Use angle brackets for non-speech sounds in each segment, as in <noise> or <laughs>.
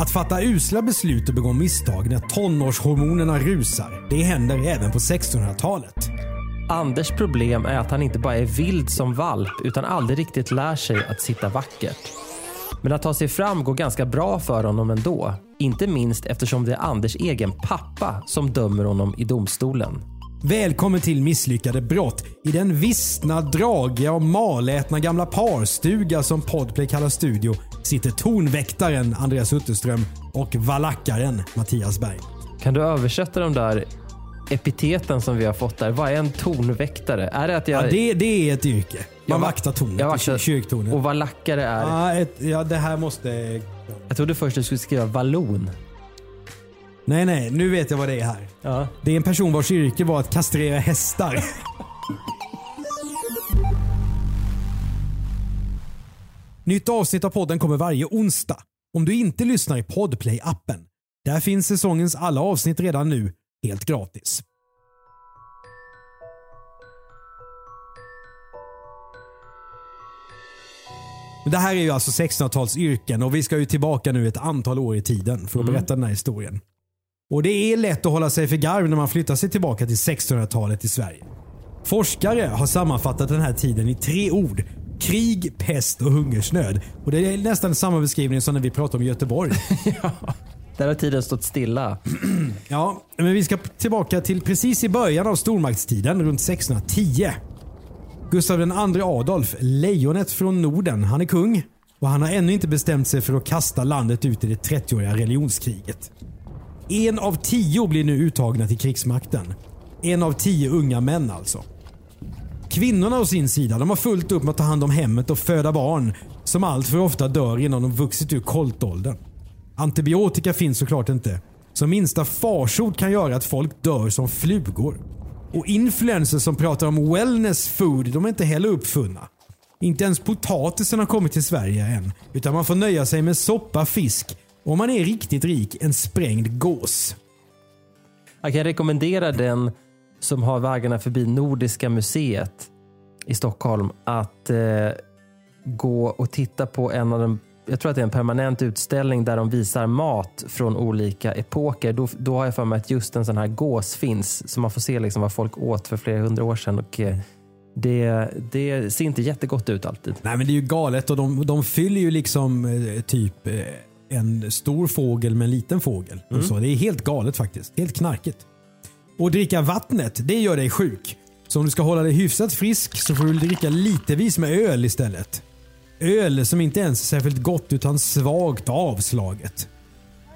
Att fatta usla beslut och begå misstag när tonårshormonerna rusar, det händer även på 1600-talet. Anders problem är att han inte bara är vild som valp utan aldrig riktigt lär sig att sitta vackert. Men att ta sig fram går ganska bra för honom ändå. Inte minst eftersom det är Anders egen pappa som dömer honom i domstolen. Välkommen till Misslyckade brott i den vissna, dragiga och malätna gamla parstuga som Podplay kallar studio sitter tonväktaren Andreas Utterström och valackaren Mattias Berg. Kan du översätta de där epiteten som vi har fått där? Vad är en tornväktare? Är det att jag... Ja, det, det är ett yrke. Man Jag va- vaktar tornet jag vaktar- kyr- kyrktornet. Och valackare är... Ja, ett, ja, det här måste... Jag trodde först du skulle skriva vallon. Nej, nej. Nu vet jag vad det är här. Ja. Det är en person vars yrke var att kastrera hästar. <laughs> Nytt avsnitt av podden kommer varje onsdag. Om du inte lyssnar i Podplay-appen. Där finns säsongens alla avsnitt redan nu, helt gratis. Det här är ju alltså 1600-tals yrken och vi ska ju tillbaka nu ett antal år i tiden för att berätta den här historien. Och det är lätt att hålla sig för garv när man flyttar sig tillbaka till 1600-talet i Sverige. Forskare har sammanfattat den här tiden i tre ord. Krig, pest och hungersnöd. Och det är nästan samma beskrivning som när vi pratar om Göteborg. <laughs> Där har tiden stått stilla. <clears throat> Ja, men vi ska tillbaka till precis i början av stormaktstiden, runt 1610. Gustav II Adolf, lejonet från Norden, han är kung och han har ännu inte bestämt sig för att kasta landet ut i det 30-åriga religionskriget. En av tio blir nu uttagna till krigsmakten. En av tio unga män alltså. Kvinnorna å sin sida de har fullt upp med att ta hand om hemmet och föda barn som allt för ofta dör innan de vuxit ur koltåldern. Antibiotika finns såklart inte. Så minsta farsot kan göra att folk dör som flugor. Och influencers som pratar om wellness food, de är inte heller uppfunna. Inte ens potatisen har kommit till Sverige än. Utan man får nöja sig med soppa, fisk och om man är riktigt rik, en sprängd gås. Jag kan rekommendera den som har vägarna förbi Nordiska museet i Stockholm att eh, gå och titta på en av de jag tror att det är en permanent utställning där de visar mat från olika epoker. Då, då har jag för mig att just en sån här gås finns. Så man får se liksom vad folk åt för flera hundra år sedan. Och eh, det, det ser inte jättegott ut alltid. Nej men det är ju galet och de, de fyller ju liksom eh, typ eh, en stor fågel med en liten fågel. Och så. Det är helt galet faktiskt. Helt knarkigt. Och dricka vattnet, det gör dig sjuk. Så om du ska hålla dig hyfsat frisk så får du dricka litevis med öl istället. Öl som inte ens är särskilt gott utan svagt avslaget.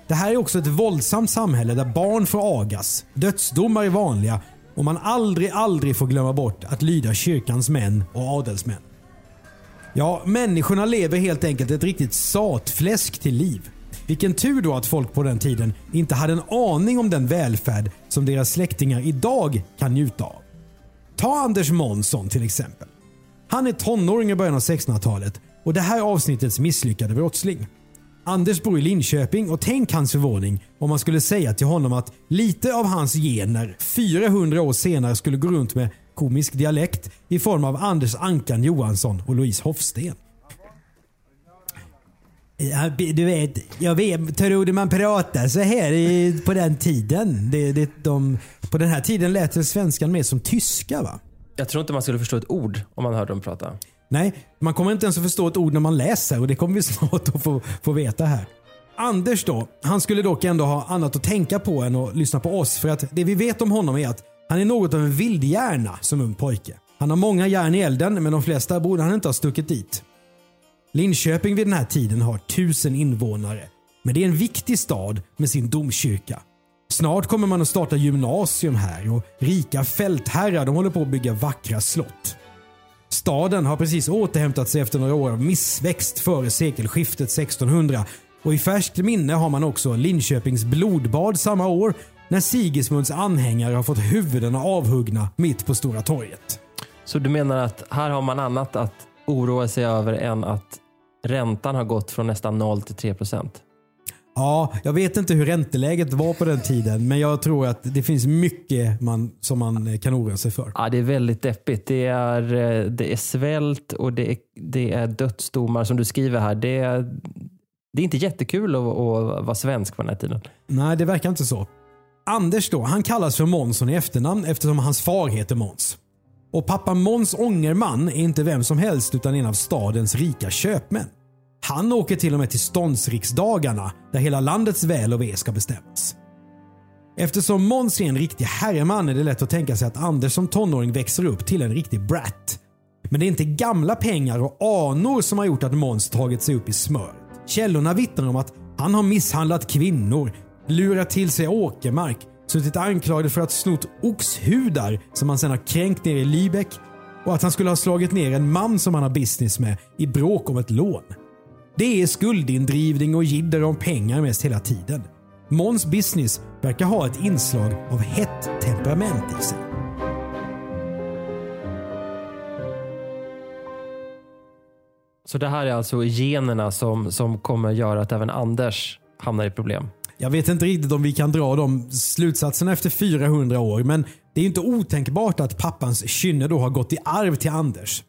Det här är också ett våldsamt samhälle där barn får agas, dödsdomar är vanliga och man aldrig, aldrig får glömma bort att lyda kyrkans män och adelsmän. Ja, människorna lever helt enkelt ett riktigt satfläsk till liv. Vilken tur då att folk på den tiden inte hade en aning om den välfärd som deras släktingar idag kan njuta av. Ta Anders Månsson till exempel. Han är tonåring i början av 1600-talet och det här är avsnittets misslyckade brottsling. Anders bor i Linköping och tänk hans förvåning om man skulle säga till honom att lite av hans gener 400 år senare skulle gå runt med komisk dialekt i form av Anders Ankan Johansson och Louise Hofsten. Ja, du vet, jag vet, trodde man pratade så här i- på den tiden. Det, det, de, på den här tiden lät det svenskan mer som tyska va? Jag tror inte man skulle förstå ett ord om man hörde dem prata. Nej, man kommer inte ens att förstå ett ord när man läser och det kommer vi <laughs> snart att få, få veta här. Anders då, han skulle dock ändå ha annat att tänka på än att lyssna på oss för att det vi vet om honom är att han är något av en vildhjärna som ung pojke. Han har många järn i elden men de flesta borde han inte ha stuckit dit. Linköping vid den här tiden har tusen invånare. Men det är en viktig stad med sin domkyrka. Snart kommer man att starta gymnasium här och rika fältherrar de håller på att bygga vackra slott. Staden har precis återhämtat sig efter några år av missväxt före sekelskiftet 1600 Och i färskt minne har man också Linköpings blodbad samma år när Sigismunds anhängare har fått huvudena avhuggna mitt på Stora torget. Så du menar att här har man annat att oroa sig över än att räntan har gått från nästan 0 till 3 procent? Ja, jag vet inte hur ränteläget var på den tiden, men jag tror att det finns mycket man, som man kan oroa sig för. Ja, det är väldigt deppigt. Det är, eh, det är svält och det är, det är dödsdomar som du skriver här. Det är, det är inte jättekul att, att vara svensk på den här tiden. Nej, det verkar inte så. Anders då, han kallas för Månsson i efternamn eftersom hans far heter Måns. Och pappa Måns Ångerman är inte vem som helst utan en av stadens rika köpmän. Han åker till och med till ståndsriksdagarna där hela landets väl och ve ska bestämmas. Eftersom Måns är en riktig herreman är det lätt att tänka sig att Anders som tonåring växer upp till en riktig brat. Men det är inte gamla pengar och anor som har gjort att Måns tagit sig upp i smöret. Källorna vittnar om att han har misshandlat kvinnor, lurat till sig åkermark, suttit anklagad för att snott oxhudar som han sedan har kränkt ner i Lübeck och att han skulle ha slagit ner en man som han har business med i bråk om ett lån. Det är skuldindrivning och jidder om pengar mest hela tiden. Måns business verkar ha ett inslag av hett temperament i sig. Så det här är alltså generna som, som kommer göra att även Anders hamnar i problem? Jag vet inte riktigt om vi kan dra de slutsatserna efter 400 år, men det är inte otänkbart att pappans kynne då har gått i arv till Anders.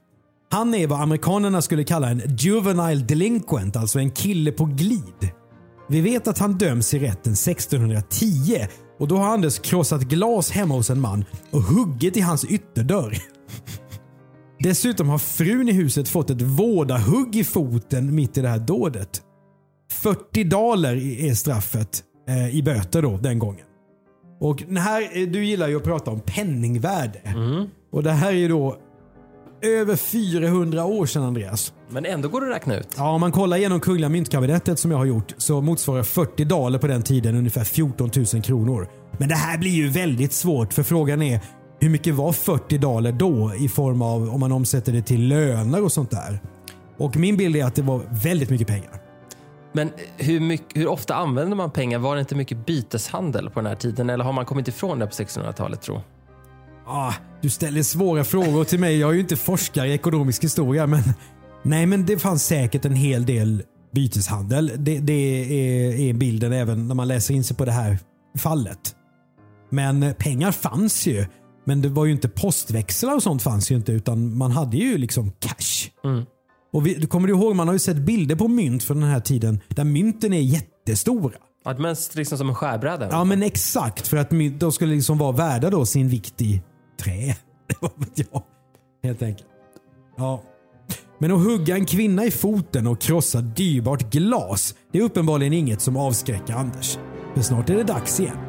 Han är vad amerikanerna skulle kalla en juvenile delinquent, alltså en kille på glid. Vi vet att han döms i rätten 1610 och då har Anders krossat glas hemma hos en man och huggit i hans ytterdörr. Dessutom har frun i huset fått ett vådahugg i foten mitt i det här dådet. 40 daler är straffet eh, i böter då den gången. Och den här, eh, du gillar ju att prata om penningvärde. Och det här är ju då över 400 år sedan Andreas. Men ändå går det att räkna ut. Ja, om man kollar igenom Kungliga Myntkabinettet som jag har gjort så motsvarar 40 daler på den tiden ungefär 14 000 kronor. Men det här blir ju väldigt svårt för frågan är hur mycket var 40 daler då i form av om man omsätter det till löner och sånt där. Och min bild är att det var väldigt mycket pengar. Men hur, mycket, hur ofta använder man pengar? Var det inte mycket byteshandel på den här tiden? Eller har man kommit ifrån det på 1600-talet tro? Ah, du ställer svåra frågor till mig. Jag är ju inte forskare i ekonomisk historia. Men, nej, men det fanns säkert en hel del byteshandel. Det, det är, är bilden även när man läser in sig på det här fallet. Men pengar fanns ju. Men det var ju inte postväxlar och sånt fanns ju inte utan man hade ju liksom cash. Och vi, kommer du ihåg, man har ju sett bilder på mynt från den här tiden där mynten är jättestora. Ja, mest liksom som en skärbräda? Ja men exakt, för att mynt, de skulle liksom vara värda då sin vikt i trä. <laughs> Vet jag. Helt enkelt. Ja. Men att hugga en kvinna i foten och krossa dyrbart glas, det är uppenbarligen inget som avskräcker Anders. För snart är det dags igen.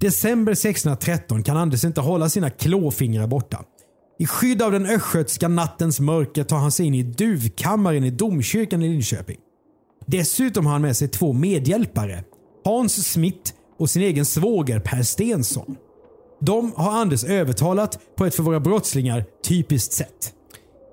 December 1613 kan Anders inte hålla sina klåfingrar borta. I skydd av den östgötska nattens mörker tar han sig in i duvkammaren i domkyrkan i Linköping. Dessutom har han med sig två medhjälpare. Hans Smith och sin egen svåger Per Stensson. De har Anders övertalat på ett för våra brottslingar typiskt sätt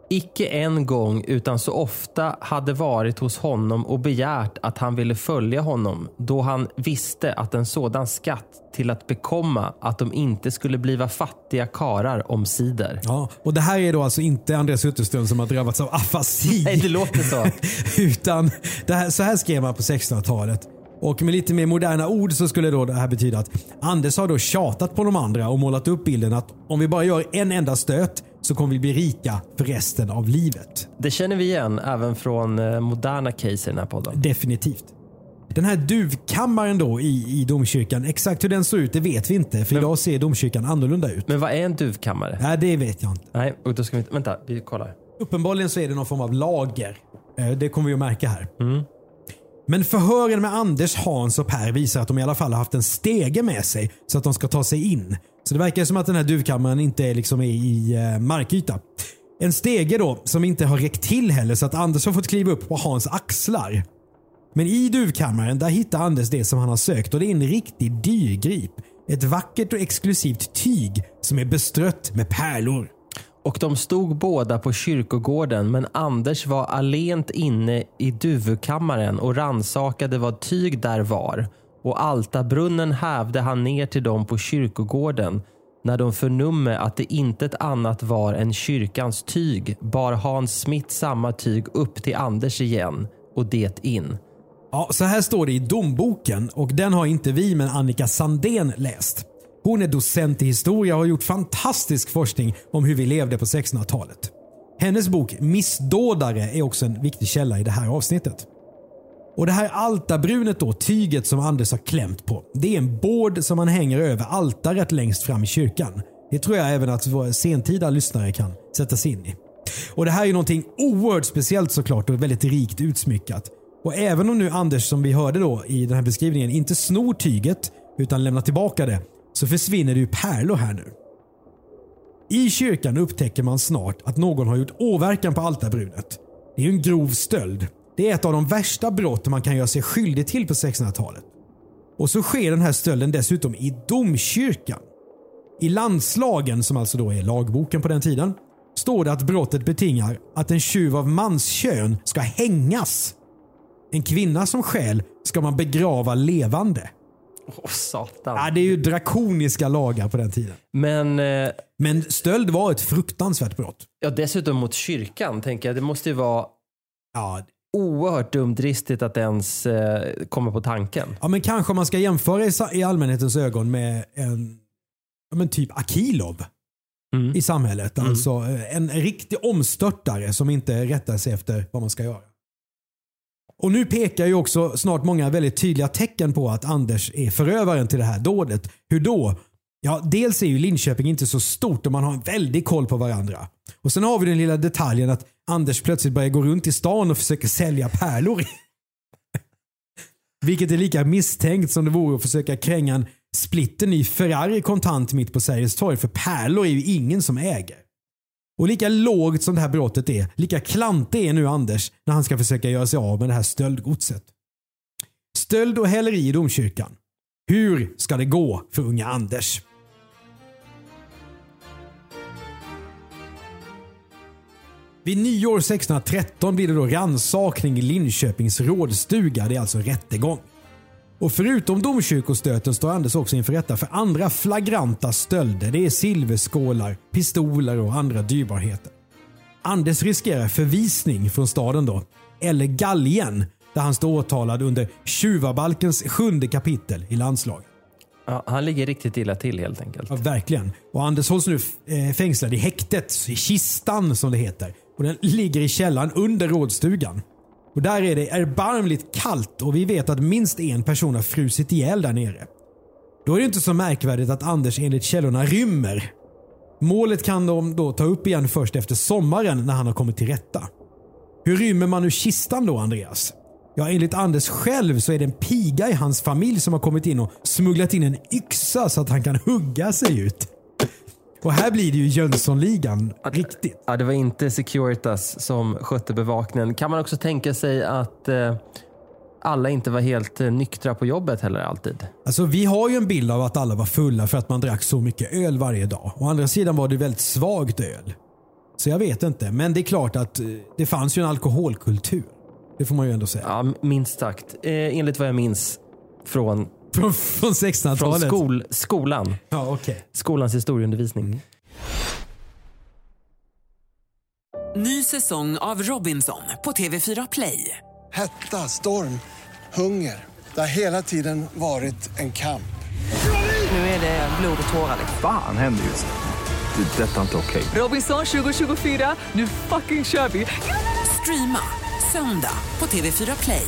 icke en gång utan så ofta hade varit hos honom och begärt att han ville följa honom då han visste att en sådan skatt till att bekomma att de inte skulle bliva fattiga karar om sidor. Ja, och det här är då alltså inte Andreas Utterström som har drabbats av afasi. <laughs> Nej, det låter så. <laughs> Utan här, så här skrev man på 1600-talet. Och med lite mer moderna ord så skulle då det här betyda att Anders har då tjatat på de andra och målat upp bilden att om vi bara gör en enda stöt så kommer vi bli rika för resten av livet. Det känner vi igen även från eh, moderna case i den här podden. Definitivt. Den här duvkammaren då i, i domkyrkan, exakt hur den såg ut det vet vi inte. För idag ser domkyrkan annorlunda ut. Men vad är en duvkammare? Nej, det vet jag inte. Nej, och då ska vi inte... Vänta, vi kollar. Uppenbarligen så är det någon form av lager. Eh, Det kommer vi att märka här. Men förhören med Anders, Hans och Per visar att de i alla fall har haft en stege med sig så att de ska ta sig in. Så det verkar som att den här duvkammaren inte är liksom i, i eh, markyta. En stege då som inte har räckt till heller så att Anders har fått kliva upp på Hans axlar. Men i duvkammaren där hittar Anders det som han har sökt och det är en riktig dyrgrip. Ett vackert och exklusivt tyg som är bestrött med pärlor. Och de stod båda på kyrkogården men Anders var alent inne i duvkammaren och ransakade vad tyg där var. Och altarbrunnen hävde han ner till dem på kyrkogården. När de förnumme att det intet annat var än kyrkans tyg bar Hans Smith samma tyg upp till Anders igen och det in. Ja, så här står det i domboken och den har inte vi men Annika Sandén läst. Hon är docent i historia och har gjort fantastisk forskning om hur vi levde på 1600-talet. Hennes bok Missdådare är också en viktig källa i det här avsnittet. Och Det här altarbrunet, då, tyget som Anders har klämt på, det är en bård som man hänger över altaret längst fram i kyrkan. Det tror jag även att våra sentida lyssnare kan sätta sig in i. Och Det här är någonting oerhört speciellt såklart och väldigt rikt utsmyckat. Och även om nu Anders, som vi hörde då i den här beskrivningen, inte snor tyget utan lämnar tillbaka det, så försvinner det ju pärlor här nu. I kyrkan upptäcker man snart att någon har gjort åverkan på altarbrunet. Det är ju en grov stöld. Det är ett av de värsta brott man kan göra sig skyldig till på 1600-talet. Och så sker den här stölden dessutom i domkyrkan. I landslagen, som alltså då är lagboken på den tiden, står det att brottet betingar att en tjuv av manskön ska hängas. En kvinna som stjäl ska man begrava levande. Åh satan. Ja, det är ju drakoniska lagar på den tiden. Men eh, Men stöld var ett fruktansvärt brott. ja, dessutom mot kyrkan tänker jag. Det måste ju vara Ja, oerhört dumdristigt att ens eh, komma på tanken. ja men kanske man ska jämföra i, sa- i allmänhetens ögon med en ja, men typ Akilov Mm. i samhället. Alltså eh, en riktig omstörtare som inte rättar sig efter vad man ska göra. Och nu pekar ju också snart många väldigt tydliga tecken på att Anders är förövaren till det här dådet. Hur då? Ja, dels är ju Linköping inte så stort och man har en väldig koll på varandra. Och sen har vi den lilla detaljen att Anders plötsligt börjar gå runt i stan och försöker sälja pärlor. <laughs> Vilket är lika misstänkt som det vore att försöka kränga en splitterny Ferrari kontant mitt på Sergels torg. För pärlor är ju ingen som äger. Och lika lågt som det här brottet är, lika klantig är nu Anders när han ska försöka göra sig av med det här stöldgodset. Stöld och häleri i domkyrkan. Hur ska det gå för unga Anders? Vid nyår 1613 blir det då rannsakning i Linköpings rådstuga. Det är alltså rättegång. Och förutom domkyrkostöten står Anders också inför rätta för andra flagranta stölder. Det är silverskålar, pistoler och andra dyrbarheter. Anders riskerar förvisning från staden då, eller galgen, där han står åtalad under tjuvabalkens sjunde kapitel i landslaget. Ja, han ligger riktigt illa till helt enkelt. Ja, verkligen. Och Anders hålls nu eh, fängslad i häktet, i kistan som det heter. Och Den ligger i källaren under rådstugan. Och Där är det erbarmligt kallt och vi vet att minst en person har frusit ihjäl där nere. Då är det inte så märkvärdigt att Anders enligt källorna rymmer. Målet kan de då ta upp igen först efter sommaren när han har kommit till rätta. Hur rymmer man ur kistan då Andreas? Ja, enligt Anders själv så är det en piga i hans familj som har kommit in och smugglat in en yxa så att han kan hugga sig ut. Och här blir det ju Jönssonligan riktigt. Ja, det var inte Securitas som skötte bevakningen. Kan man också tänka sig att eh, alla inte var helt eh, nyktra på jobbet heller alltid? Alltså vi har ju en bild av att alla var fulla för att man drack så mycket öl varje dag. Å andra sidan var det väldigt svagt öl. Så jag vet inte. Men det är klart att eh, det fanns ju en alkoholkultur. Det får man ju ändå säga. Ja, minst sagt. Eh, enligt vad jag minns från, Från, från 1600-talet. från skol, skolan. Ja, okej. Skolans historieundervisning. Ny säsong av Robinson på TV4 Play. Hetta, storm, hunger. Det har hela tiden varit en kamp. Nu är det blod och tårar. Fan händer just nu. Det. är Detta är inte okej. Robinson 2024, nu fucking kör vi! Streama söndag på TV4 Play.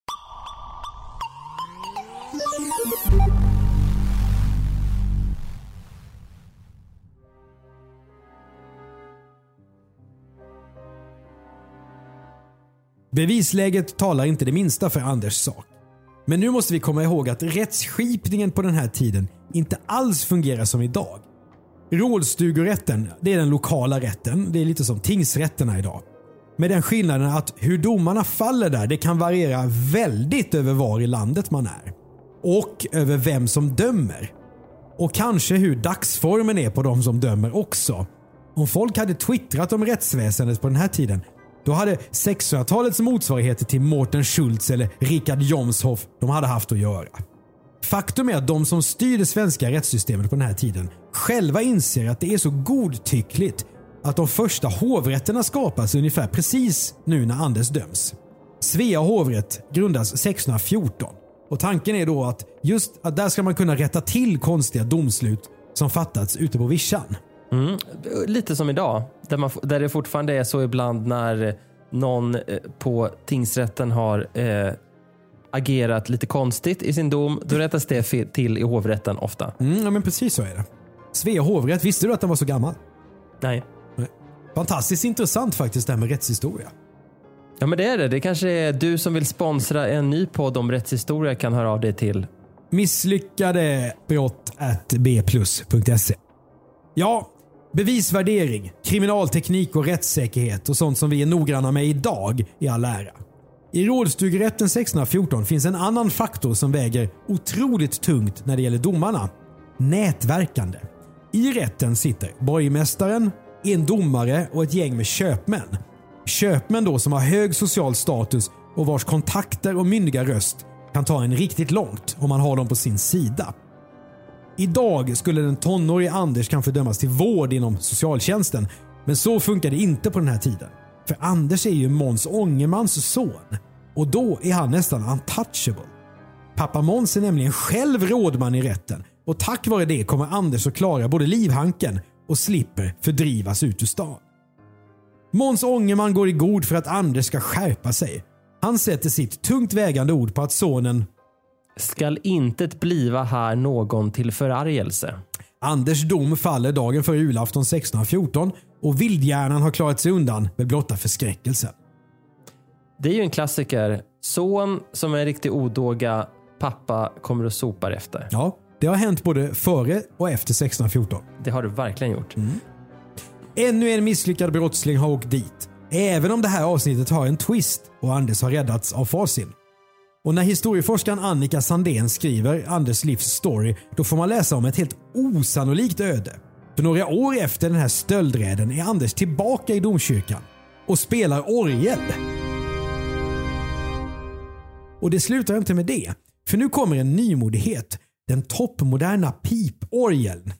Bevisläget talar inte det minsta för Anders sak. Men nu måste vi komma ihåg att rättsskipningen på den här tiden inte alls fungerar som idag. Rådstugorätten, det är den lokala rätten. Det är lite som tingsrätterna idag. Med den skillnaden att hur domarna faller där, det kan variera väldigt över var i landet man är. Och över vem som dömer. Och kanske hur dagsformen är på de som dömer också. Om folk hade twittrat om rättsväsendet på den här tiden, då hade 1600-talets motsvarigheter till Mårten Schultz eller Richard Jomshoff de hade haft att göra. Faktum är att de som styr det svenska rättssystemet på den här tiden själva inser att det är så godtyckligt att de första hovrätterna skapas ungefär precis nu när Anders döms. Svea hovrätt grundas 1614 och tanken är då att just att där ska man kunna rätta till konstiga domslut som fattats ute på vischan. Mm. Lite som idag, där, man, där det fortfarande är så ibland när någon eh, på tingsrätten har eh, agerat lite konstigt i sin dom. Då rättas det till i hovrätten ofta. Mm, ja, men precis så är det. Svea hovrätt, visste du att den var så gammal? Nej. Fantastiskt intressant faktiskt det här med rättshistoria. Ja men det är det. Det kanske är du som vill sponsra en ny podd om rättshistoria kan höra av dig till. Misslyckade brott bplus.se. Ja, bevisvärdering, kriminalteknik och rättssäkerhet och sånt som vi är noggranna med idag i all ära. I rådstugerätten 1614 finns en annan faktor som väger otroligt tungt när det gäller domarna. Nätverkande. I rätten sitter borgmästaren, en domare och ett gäng med köpmän. Köpmän då som har hög social status och vars kontakter och myndiga röst kan ta en riktigt långt om man har dem på sin sida. Idag skulle den tonårige Anders kanske dömas till vård inom socialtjänsten, men så funkar det inte på den här tiden. För Anders är ju Måns Ångermans son och då är han nästan untouchable. Pappa Måns är nämligen själv rådman i rätten och tack vare det kommer Anders att klara både livhanken och slipper fördrivas ut ur stan. Måns Ångerman går i god för att Anders ska skärpa sig. Han sätter sitt tungt vägande ord på att sonen Skall intet bliva här någon till förargelse. Anders dom faller dagen före julafton 1614 och vildhjärnan har klarat sig undan med blotta förskräckelsen. Det är ju en klassiker. Son som är en riktig odåga, pappa kommer och sopar efter. Ja, det har hänt både före och efter 1614. Det har du verkligen gjort. Ännu en misslyckad brottsling har åkt dit. Även om det här avsnittet har en twist och Anders har räddats av Fasin. Och när historieforskaren Annika Sandén skriver Anders livs story, då får man läsa om ett helt osannolikt öde. För några år efter den här stöldräden är Anders tillbaka i domkyrkan och spelar orgel. Och det slutar inte med det. För nu kommer en nymodighet. Den toppmoderna piporgeln.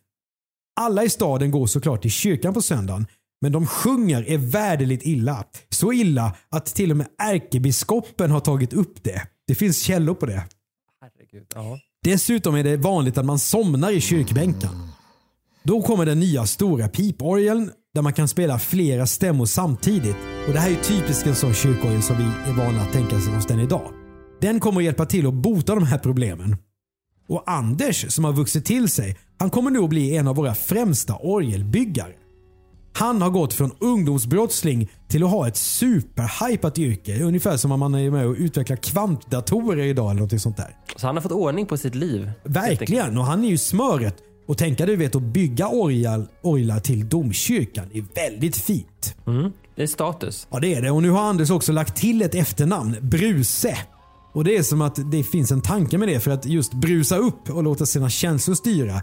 Alla i staden går såklart till kyrkan på söndagen, men de sjunger är värdeligt illa. Så illa att till och med ärkebiskopen har tagit upp det. Det finns källor på det. Herregud. Ja. Dessutom är det vanligt att man somnar i kyrkbänken. Då kommer den nya stora piporgeln där man kan spela flera stämmor samtidigt. Och Det här är typiskt en sån kyrkorgel som vi är vana att tänka oss den idag. Den kommer att hjälpa till att bota de här problemen. Och Anders som har vuxit till sig, han kommer nu att bli en av våra främsta orgelbyggare. Han har gått från ungdomsbrottsling till att ha ett superhypat yrke. Ungefär som om man är med och utvecklar kvantdatorer idag eller något sånt där. Så han har fått ordning på sitt liv. Verkligen, och han är ju smöret. Och tänka du vet att bygga orglar, orglar till domkyrkan är väldigt fint. Mm. Det är status. Ja det är det och nu har Anders också lagt till ett efternamn, Bruse. Och det är som att det finns en tanke med det för att just brusa upp och låta sina känslor styra.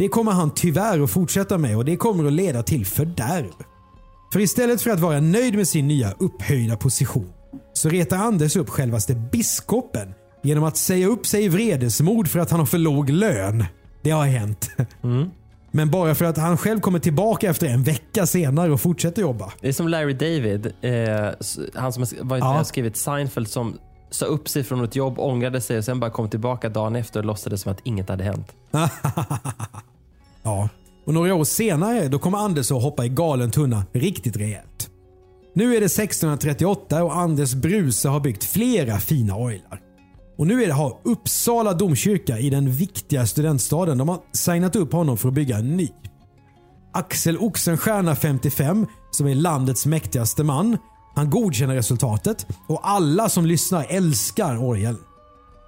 Det kommer han tyvärr att fortsätta med och det kommer att leda till fördärv. För istället för att vara nöjd med sin nya upphöjda position så retar Anders upp självaste biskopen genom att säga upp sig i vredesmod för att han har för låg lön. Det har hänt. Men bara för att han själv kommer tillbaka efter en vecka senare och fortsätter jobba. Det är som Larry David, eh, han som har- varit Ja. skrivit Seinfeld som sa upp sig från ett jobb, ångrade sig och sen bara kom tillbaka dagen efter och låtsades som att inget hade hänt. <laughs> Ja, och några år senare då kommer Anders att hoppa i galen tunna riktigt rejält. Nu är det 1638 och Anders Bruse har byggt flera fina orglar. Och nu är det har Uppsala domkyrka i den viktiga studentstaden. De har signat upp honom för att bygga en ny. Axel Oxenstierna 55, som är landets mäktigaste man, han godkänner resultatet och alla som lyssnar älskar orgeln.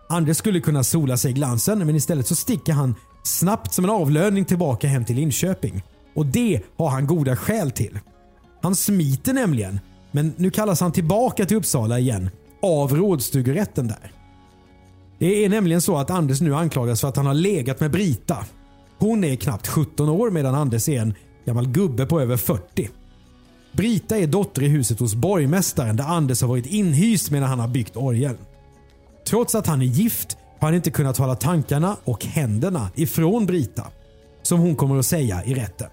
Anders skulle kunna sola sig i glansen men istället så sticker han snabbt som en avlöning tillbaka hem till Linköping. Och det har han goda skäl till. Han smiter nämligen, men nu kallas han tillbaka till Uppsala igen av rådstugerätten där. Det är nämligen så att Anders nu anklagas för att han har legat med Brita. Hon är knappt 17 år medan Anders är en gammal gubbe på över 40. Brita är dotter i huset hos borgmästaren där Anders har varit inhyst medan han har byggt orgeln. Trots att han är gift har han inte kunnat hålla tankarna och händerna ifrån Brita. Som hon kommer att säga i rätten.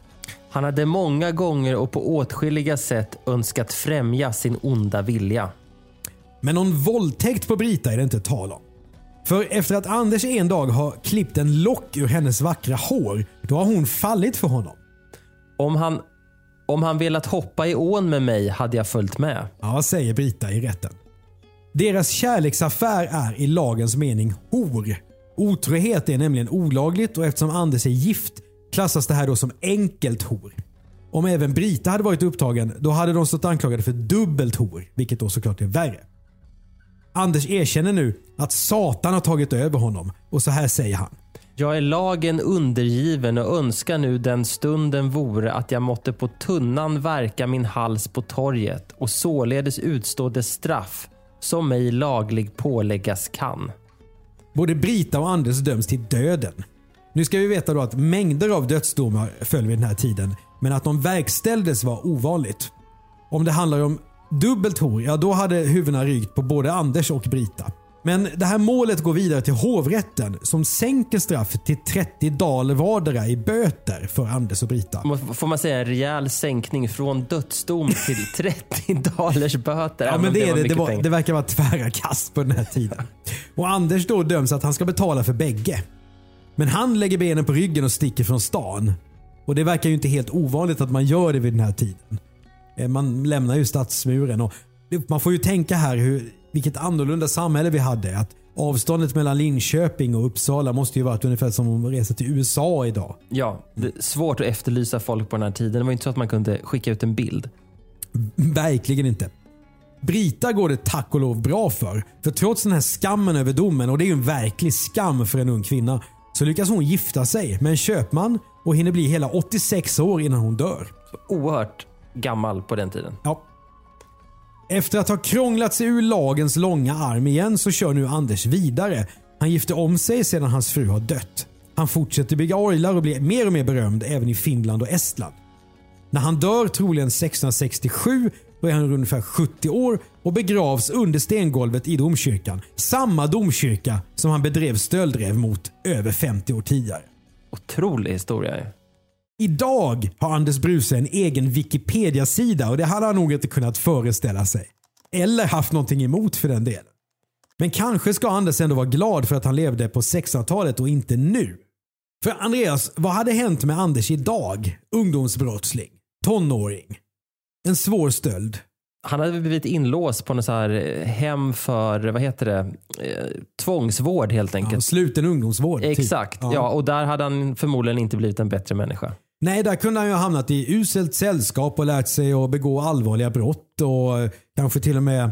Han hade många gånger och på åtskilliga sätt önskat främja sin onda vilja. Men någon våldtäkt på Brita är det inte tal om. För efter att Anders en dag har klippt en lock ur hennes vackra hår, då har hon fallit för honom. Om han, om han velat hoppa i ån med mig hade jag följt med. Ja, säger Brita i rätten. Deras kärleksaffär är i lagens mening hor. Otrohet är nämligen olagligt och eftersom Anders är gift klassas det här då som enkelt hor. Om även Brita hade varit upptagen, då hade de stått anklagade för dubbelt hor, vilket då såklart är värre. Anders erkänner nu att Satan har tagit över honom och så här säger han. Jag är lagen undergiven och önskar nu den stunden vore att jag måtte på tunnan verka min hals på torget och således utstå det straff som mig laglig påläggas kan. Både Brita och Anders döms till döden. Nu ska vi veta då att mängder av dödsdomar föll vid den här tiden, men att de verkställdes var ovanligt. Om det handlar om dubbelt hor, ja då hade huvudena rykt på både Anders och Brita. Men det här målet går vidare till hovrätten som sänker straffet till 30 daler vardera i böter för Anders och Brita. Får man säga en rejäl sänkning från dödsdom till <laughs> 30 dollars böter? Ja, men det, är det, det, var, det verkar vara tvära kast på den här tiden. Och Anders då döms att han ska betala för bägge. Men han lägger benen på ryggen och sticker från stan. Och det verkar ju inte helt ovanligt att man gör det vid den här tiden. Eh, Man lämnar ju stadsmuren och det- man får ju tänka här hur, vilket annorlunda samhälle vi hade. Att avståndet mellan Linköping och Uppsala måste ju varit ungefär som att resa till USA idag. Ja, det är svårt att efterlysa folk på den här tiden. Det var inte så att man kunde skicka ut en bild. Verkligen inte. Brita går det tack och lov bra för. För trots den här skammen över domen, och det är ju en verklig skam för en ung kvinna, så lyckas hon gifta sig med en köpman och hinner bli hela 86 år innan hon dör. Oerhört gammal på den tiden. Ja. Efter att ha krånglat sig ur lagens långa arm igen så kör nu Anders vidare. Han gifte om sig sedan hans fru har dött. Han fortsätter bygga orglar och blir mer och mer berömd även i Finland och Estland. När han dör, troligen 1667, då är han ungefär 70 år och begravs under stengolvet i domkyrkan. Samma domkyrka som han bedrev stöldrev mot över 50 år tidigare. Otrolig historia. Idag har Anders Bruse en egen Wikipedia-sida och det hade han nog inte kunnat föreställa sig. Eller haft någonting emot för den delen. Men kanske ska Anders ändå vara glad för att han levde på 1600-talet och inte nu. För Andreas, vad hade hänt med Anders idag? Ungdomsbrottsling, tonåring, en svår stöld. Han hade blivit inlåst på något så här eh, hem för, vad heter det, eh, tvångsvård helt enkelt. Ja, sluten ungdomsvård. typ. Exakt, ja. och där hade han förmodligen inte blivit en bättre människa. Nej, där kunde han ju ha hamnat i uselt sällskap och lärt sig att begå allvarliga brott och eh, kanske till och med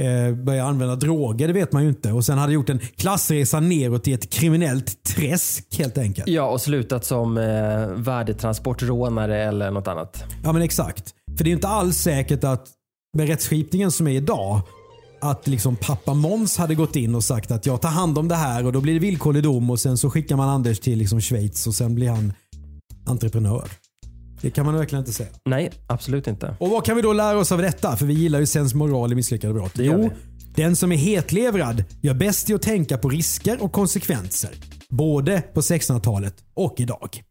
eh, börja använda droger, det vet man ju inte. Och sen hade gjort en klassresa neråt i ett kriminellt träsk helt enkelt. Ja, och slutat som eh, värdetransportrånare eller något annat. Ja men exakt. För det är ju inte alls säkert att med rättsskipningen som är idag att liksom pappa Måns hade gått in och sagt att jag tar hand om det här och då blir det villkorlig dom och sen så skickar man Anders till liksom Schweiz och sen blir han entreprenör. Det kan man verkligen inte säga. Nej, absolut inte. Och vad kan vi då lära oss av detta? För vi gillar ju sens moral i misslyckade brott. Det Jo, den som är hetlevrad gör bäst i att tänka på risker och konsekvenser. Både på 1600-talet och idag.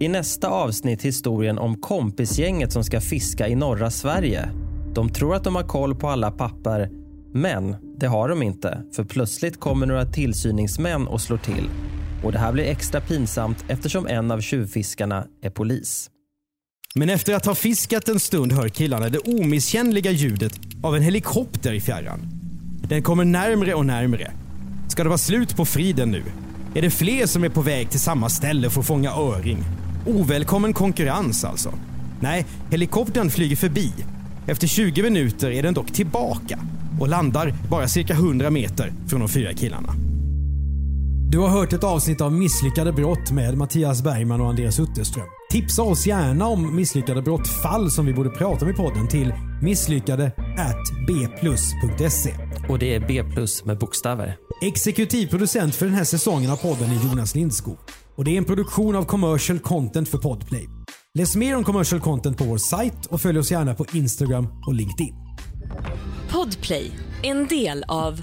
I nästa avsnitt historien om kompisgänget som ska fiska i norra Sverige. De tror att de har koll på alla papper, men det har de inte. För plötsligt kommer några tillsyningsmän och slår till. Och det här blir extra pinsamt eftersom en av tjuvfiskarna är polis. Men efter att ha fiskat en stund hör killarna det omisskännliga ljudet av en helikopter i fjärran. Den kommer närmre och närmre. Ska det vara slut på friden nu? Är det fler som är på väg till samma ställe för att fånga öring? Ovälkommen konkurrens alltså. Nej, helikoptern flyger förbi. Efter 20 minuter är den dock tillbaka och landar bara cirka 100 meter från de fyra killarna. Du har hört ett avsnitt av Misslyckade brott med Mattias Bergman och Andreas Utterström. Tipsa oss gärna om misslyckade brottfall som vi borde prata om i podden till misslyckade bplus.se. Och det är B plus med bokstäver. Exekutiv producent för den här säsongen av podden är Jonas Lindskog. Och det är en produktion av commercial content för Podplay. Läs mer om commercial content på vår sajt och följ oss gärna på Instagram och LinkedIn. Podplay, en del av